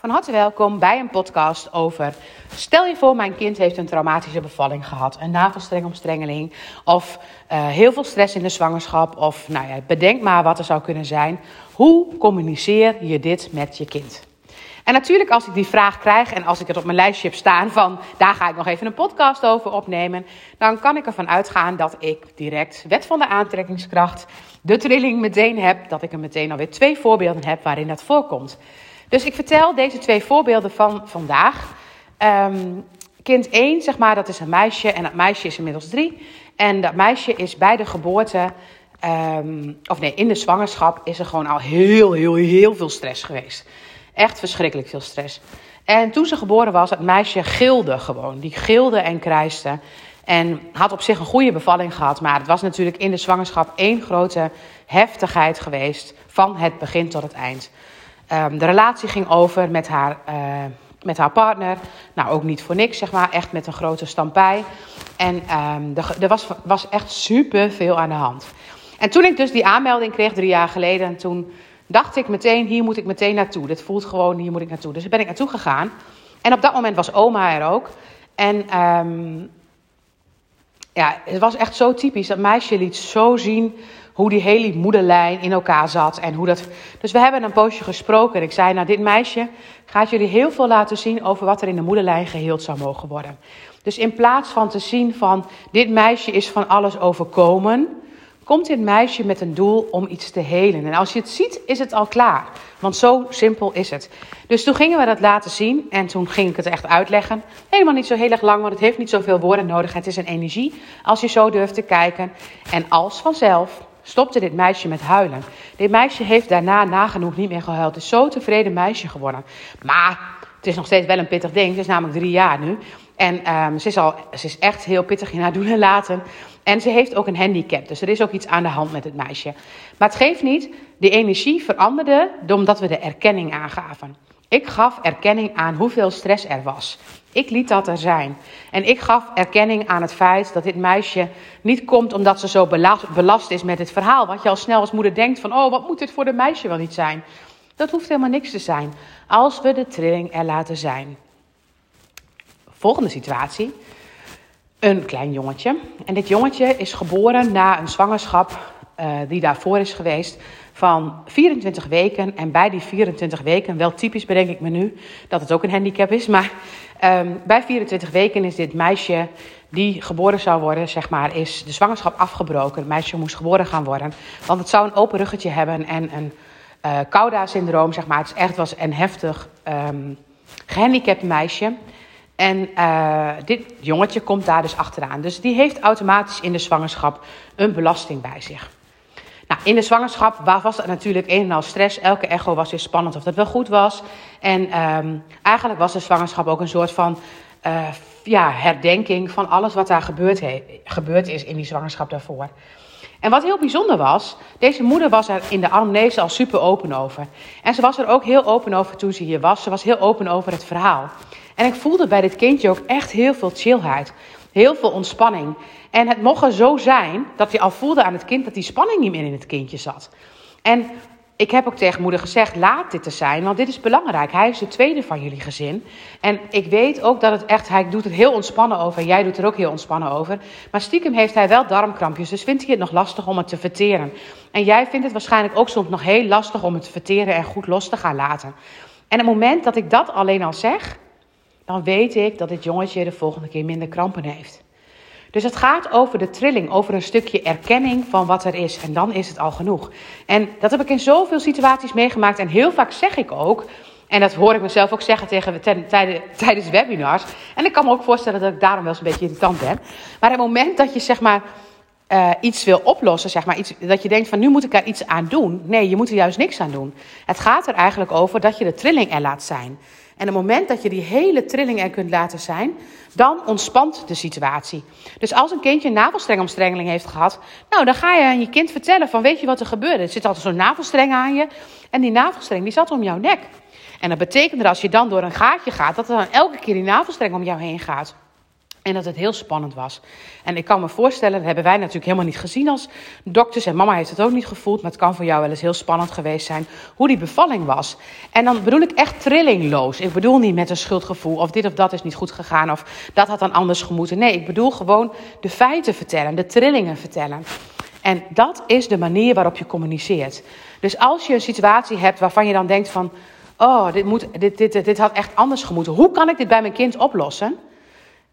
Van harte welkom bij een podcast over. Stel je voor, mijn kind heeft een traumatische bevalling gehad, een navelstrengomstrengeling of uh, heel veel stress in de zwangerschap. Of nou ja, bedenk maar wat er zou kunnen zijn. Hoe communiceer je dit met je kind? En natuurlijk, als ik die vraag krijg en als ik het op mijn lijstje heb staan van daar ga ik nog even een podcast over opnemen, dan kan ik ervan uitgaan dat ik direct wet van de aantrekkingskracht, de trilling meteen heb, dat ik er meteen alweer twee voorbeelden heb waarin dat voorkomt. Dus ik vertel deze twee voorbeelden van vandaag. Um, kind 1, zeg maar, dat is een meisje en dat meisje is inmiddels drie. En dat meisje is bij de geboorte, um, of nee, in de zwangerschap is er gewoon al heel, heel, heel veel stress geweest. Echt verschrikkelijk veel stress. En toen ze geboren was, het meisje gilde gewoon. Die gilde en krijste. En had op zich een goede bevalling gehad. Maar het was natuurlijk in de zwangerschap één grote heftigheid geweest. Van het begin tot het eind. Um, de relatie ging over met haar, uh, met haar partner. Nou, ook niet voor niks, zeg maar. Echt met een grote stampij. En um, er was, was echt super veel aan de hand. En toen ik dus die aanmelding kreeg drie jaar geleden, toen dacht ik meteen, hier moet ik meteen naartoe. Dit voelt gewoon, hier moet ik naartoe. Dus daar ben ik naartoe gegaan. En op dat moment was oma er ook. En um, ja, het was echt zo typisch. Dat meisje liet zo zien hoe die hele moederlijn in elkaar zat. En hoe dat... Dus we hebben een poosje gesproken. En ik zei, nou dit meisje gaat jullie heel veel laten zien over wat er in de moederlijn geheeld zou mogen worden. Dus in plaats van te zien van dit meisje is van alles overkomen, komt dit meisje met een doel om iets te helen. En als je het ziet, is het al klaar. Want zo simpel is het. Dus toen gingen we dat laten zien en toen ging ik het echt uitleggen. Helemaal niet zo heel erg lang, want het heeft niet zoveel woorden nodig. Het is een energie als je zo durft te kijken. En als vanzelf stopte dit meisje met huilen. Dit meisje heeft daarna nagenoeg niet meer gehuild. Is zo tevreden meisje geworden. Maar het is nog steeds wel een pittig ding. Het is namelijk drie jaar nu. En um, ze, is al, ze is echt heel pittig in haar doen en laten. En ze heeft ook een handicap. Dus er is ook iets aan de hand met het meisje. Maar het geeft niet. De energie veranderde omdat we de erkenning aangaven. Ik gaf erkenning aan hoeveel stress er was. Ik liet dat er zijn. En ik gaf erkenning aan het feit dat dit meisje niet komt omdat ze zo belast is met het verhaal. Wat je al snel als moeder denkt van, oh, wat moet dit voor de meisje wel niet zijn? Dat hoeft helemaal niks te zijn. Als we de trilling er laten zijn. Volgende situatie. Een klein jongetje. En dit jongetje is geboren na een zwangerschap uh, die daarvoor is geweest van 24 weken. En bij die 24 weken, wel typisch bedenk ik me nu dat het ook een handicap is. Maar um, bij 24 weken is dit meisje die geboren zou worden, zeg maar, is de zwangerschap afgebroken. Het meisje moest geboren gaan worden. Want het zou een open ruggetje hebben en een uh, Cauda-syndroom, zeg maar. Het echt was een heftig um, gehandicapt meisje. En uh, dit jongetje komt daar dus achteraan. Dus die heeft automatisch in de zwangerschap een belasting bij zich. Nou, in de zwangerschap was het natuurlijk een en al stress. Elke echo was weer spannend of dat wel goed was. En um, eigenlijk was de zwangerschap ook een soort van uh, ja, herdenking van alles wat daar gebeurd, gebeurd is in die zwangerschap daarvoor. En wat heel bijzonder was, deze moeder was er in de anamnese al super open over. En ze was er ook heel open over toen ze hier was. Ze was heel open over het verhaal. En ik voelde bij dit kindje ook echt heel veel chillheid. Heel veel ontspanning. En het mocht er zo zijn dat je al voelde aan het kind dat die spanning niet meer in het kindje zat. En ik heb ook tegen moeder gezegd: laat dit er zijn, want dit is belangrijk. Hij is de tweede van jullie gezin. En ik weet ook dat het echt, hij doet het heel ontspannen over. Jij doet er ook heel ontspannen over. Maar stiekem heeft hij wel darmkrampjes, dus vindt hij het nog lastig om het te verteren. En jij vindt het waarschijnlijk ook soms nog heel lastig om het te verteren en goed los te gaan laten. En het moment dat ik dat alleen al zeg, dan weet ik dat dit jongetje de volgende keer minder krampen heeft. Dus het gaat over de trilling, over een stukje erkenning van wat er is. En dan is het al genoeg. En dat heb ik in zoveel situaties meegemaakt. En heel vaak zeg ik ook, en dat hoor ik mezelf ook zeggen tegen, tijdens webinars. En ik kan me ook voorstellen dat ik daarom wel eens een beetje irritant ben. Maar het moment dat je zeg maar uh, iets wil oplossen, zeg maar, iets, dat je denkt van nu moet ik daar iets aan doen. Nee, je moet er juist niks aan doen. Het gaat er eigenlijk over dat je de trilling er laat zijn. En het moment dat je die hele trilling er kunt laten zijn, dan ontspant de situatie. Dus als een kindje navelstrengomstrengeling heeft gehad, nou, dan ga je aan je kind vertellen van weet je wat er gebeurde. Er zit altijd zo'n navelstreng aan je en die navelstreng die zat om jouw nek. En dat betekent dat als je dan door een gaatje gaat, dat er dan elke keer die navelstreng om jou heen gaat. En dat het heel spannend was. En ik kan me voorstellen, dat hebben wij natuurlijk helemaal niet gezien als dokters. En mama heeft het ook niet gevoeld. Maar het kan voor jou wel eens heel spannend geweest zijn hoe die bevalling was. En dan bedoel ik echt trillingloos. Ik bedoel niet met een schuldgevoel of dit of dat is niet goed gegaan of dat had dan anders gemoeten. Nee, ik bedoel gewoon de feiten vertellen, de trillingen vertellen. En dat is de manier waarop je communiceert. Dus als je een situatie hebt waarvan je dan denkt van... Oh, dit, moet, dit, dit, dit had echt anders gemoeten. Hoe kan ik dit bij mijn kind oplossen?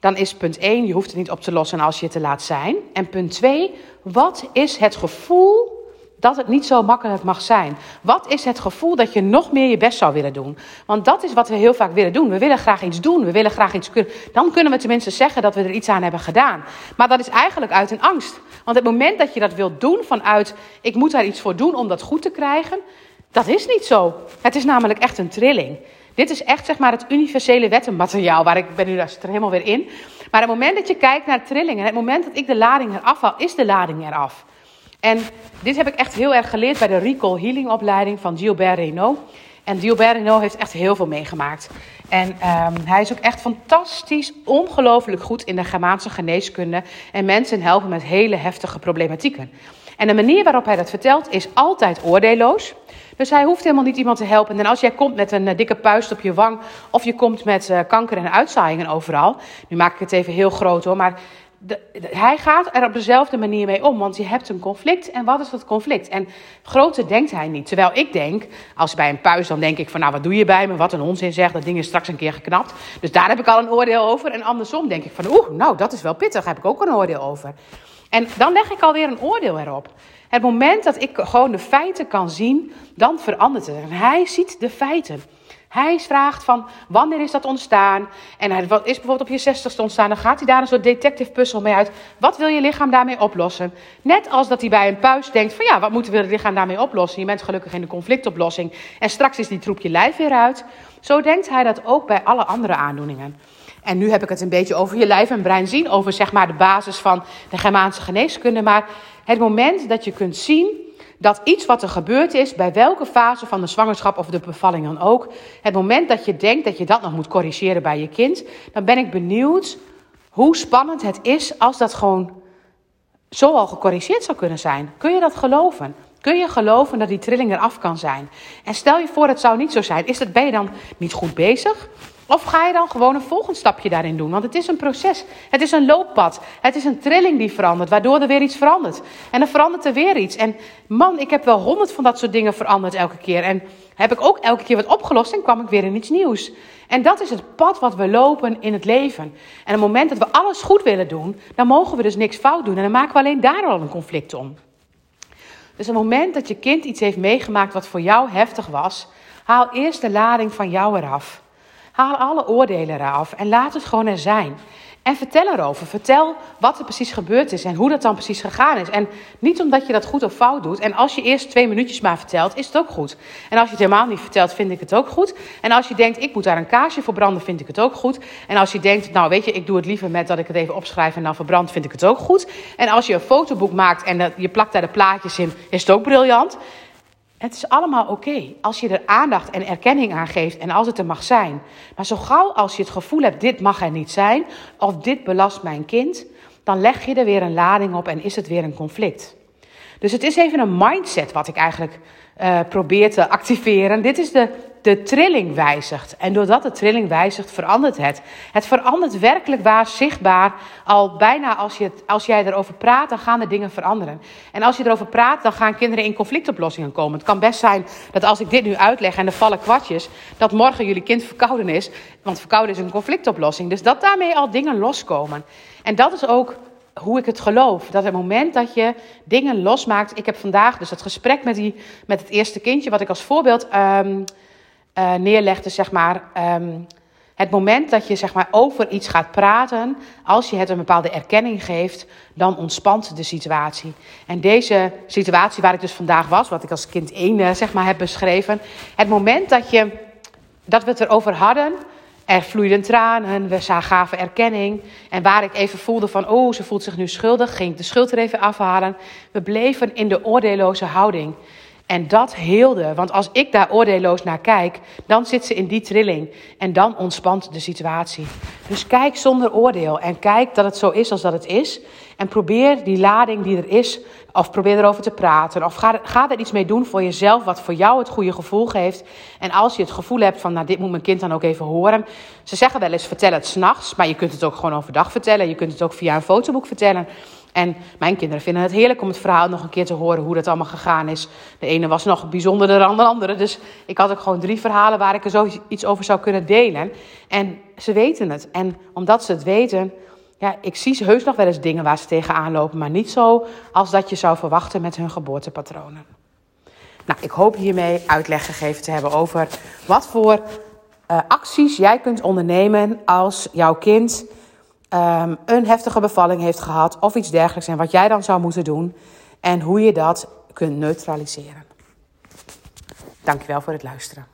Dan is punt 1, je hoeft het niet op te lossen als je het te laat zijn. En punt 2, wat is het gevoel dat het niet zo makkelijk mag zijn? Wat is het gevoel dat je nog meer je best zou willen doen? Want dat is wat we heel vaak willen doen. We willen graag iets doen, we willen graag iets kunnen. Dan kunnen we tenminste zeggen dat we er iets aan hebben gedaan. Maar dat is eigenlijk uit een angst. Want het moment dat je dat wilt doen vanuit ik moet daar iets voor doen om dat goed te krijgen, dat is niet zo. Het is namelijk echt een trilling. Dit is echt zeg maar het universele wettenmateriaal, waar ik ben nu daar er helemaal weer in. Maar het moment dat je kijkt naar trillingen, het moment dat ik de lading eraf haal, is de lading eraf. En dit heb ik echt heel erg geleerd bij de Recall Healing opleiding van Gilbert Renault. En Gilbert Renault heeft echt heel veel meegemaakt. En um, hij is ook echt fantastisch, ongelooflijk goed in de Germaanse geneeskunde. En mensen helpen met hele heftige problematieken. En de manier waarop hij dat vertelt is altijd oordeelloos. Dus hij hoeft helemaal niet iemand te helpen. En als jij komt met een eh, dikke puist op je wang, of je komt met uh, kanker en uitzaaiingen overal. Nu maak ik het even heel groot hoor, maar de, hij gaat er op dezelfde manier mee om, want je hebt een conflict. En wat is dat conflict? En groter denkt hij niet. Terwijl ik denk, als bij een puis, dan denk ik van, nou, wat doe je bij me? Wat een onzin zeg, dat ding is straks een keer geknapt. Dus daar heb ik al een oordeel over. En andersom denk ik van, oeh, nou, dat is wel pittig, daar heb ik ook een oordeel over. En dan leg ik alweer een oordeel erop. Het moment dat ik gewoon de feiten kan zien, dan verandert het. En hij ziet de feiten. Hij vraagt van wanneer is dat ontstaan? En hij is bijvoorbeeld op je zestigste ontstaan. Dan gaat hij daar een soort detective puzzel mee uit. Wat wil je lichaam daarmee oplossen? Net als dat hij bij een puis denkt van ja, wat moeten we het lichaam daarmee oplossen? Je bent gelukkig in de conflictoplossing. En straks is die troep je lijf weer uit. Zo denkt hij dat ook bij alle andere aandoeningen. En nu heb ik het een beetje over je lijf en brein zien, over zeg maar de basis van de Germaanse geneeskunde. Maar het moment dat je kunt zien dat iets wat er gebeurd is, bij welke fase van de zwangerschap of de bevalling dan ook, het moment dat je denkt dat je dat nog moet corrigeren bij je kind, dan ben ik benieuwd hoe spannend het is als dat gewoon zo al gecorrigeerd zou kunnen zijn. Kun je dat geloven? Kun je geloven dat die trilling eraf kan zijn? En stel je voor, het zou niet zo zijn. Is dat, ben je dan niet goed bezig? Of ga je dan gewoon een volgend stapje daarin doen? Want het is een proces. Het is een looppad. Het is een trilling die verandert, waardoor er weer iets verandert. En dan verandert er weer iets. En man, ik heb wel honderd van dat soort dingen veranderd elke keer. En heb ik ook elke keer wat opgelost en kwam ik weer in iets nieuws. En dat is het pad wat we lopen in het leven. En op het moment dat we alles goed willen doen, dan mogen we dus niks fout doen. En dan maken we alleen daar al een conflict om. Dus op het moment dat je kind iets heeft meegemaakt wat voor jou heftig was, haal eerst de lading van jou eraf. Haal alle oordelen eraf en laat het gewoon er zijn. En vertel erover. Vertel wat er precies gebeurd is en hoe dat dan precies gegaan is. En niet omdat je dat goed of fout doet. En als je eerst twee minuutjes maar vertelt, is het ook goed. En als je het helemaal niet vertelt, vind ik het ook goed. En als je denkt, ik moet daar een kaarsje voor branden, vind ik het ook goed. En als je denkt, nou weet je, ik doe het liever met dat ik het even opschrijf en dan verbrand, vind ik het ook goed. En als je een fotoboek maakt en je plakt daar de plaatjes in, is het ook briljant. Het is allemaal oké als je er aandacht en erkenning aan geeft en als het er mag zijn. Maar zo gauw als je het gevoel hebt, dit mag er niet zijn, of dit belast mijn kind, dan leg je er weer een lading op en is het weer een conflict. Dus het is even een mindset wat ik eigenlijk uh, probeer te activeren. Dit is de de trilling wijzigt. En doordat de trilling wijzigt, verandert het. Het verandert werkelijk waar, zichtbaar. Al bijna als, je als jij erover praat, dan gaan de dingen veranderen. En als je erover praat, dan gaan kinderen in conflictoplossingen komen. Het kan best zijn dat als ik dit nu uitleg en er vallen kwartjes, dat morgen jullie kind verkouden is. Want verkouden is een conflictoplossing. Dus dat daarmee al dingen loskomen. En dat is ook hoe ik het geloof. Dat het moment dat je dingen losmaakt. Ik heb vandaag dus het gesprek met, die, met het eerste kindje, wat ik als voorbeeld um, uh, neerlegde, zeg maar. Um, het moment dat je zeg maar, over iets gaat praten, als je het een bepaalde erkenning geeft, dan ontspant de situatie. En deze situatie waar ik dus vandaag was, wat ik als kind 1 uh, zeg maar, heb beschreven. Het moment dat, je, dat we het erover hadden, er vloeiden tranen, we gaven erkenning. En waar ik even voelde van, oh, ze voelt zich nu schuldig, ging ik de schuld er even afhalen. We bleven in de oordeelloze houding. En dat heelde. Want als ik daar oordeelloos naar kijk, dan zit ze in die trilling. En dan ontspant de situatie. Dus kijk zonder oordeel. En kijk dat het zo is als dat het is. En probeer die lading die er is, of probeer erover te praten. Of ga, ga er iets mee doen voor jezelf, wat voor jou het goede gevoel geeft. En als je het gevoel hebt van, nou dit moet mijn kind dan ook even horen. Ze zeggen wel eens, vertel het s'nachts. Maar je kunt het ook gewoon overdag vertellen. Je kunt het ook via een fotoboek vertellen. En mijn kinderen vinden het heerlijk om het verhaal nog een keer te horen hoe dat allemaal gegaan is. De ene was nog bijzonderder dan de andere. Dus ik had ook gewoon drie verhalen waar ik er zo iets over zou kunnen delen. En ze weten het. En omdat ze het weten, ja, ik zie heus nog wel eens dingen waar ze tegenaan lopen. Maar niet zo als dat je zou verwachten met hun geboortepatronen. Nou, ik hoop hiermee uitleg gegeven te hebben over wat voor uh, acties jij kunt ondernemen als jouw kind um, een heftige bevalling heeft gehad of iets dergelijks en wat jij dan zou moeten doen en hoe je dat kunt neutraliseren. Dankjewel voor het luisteren.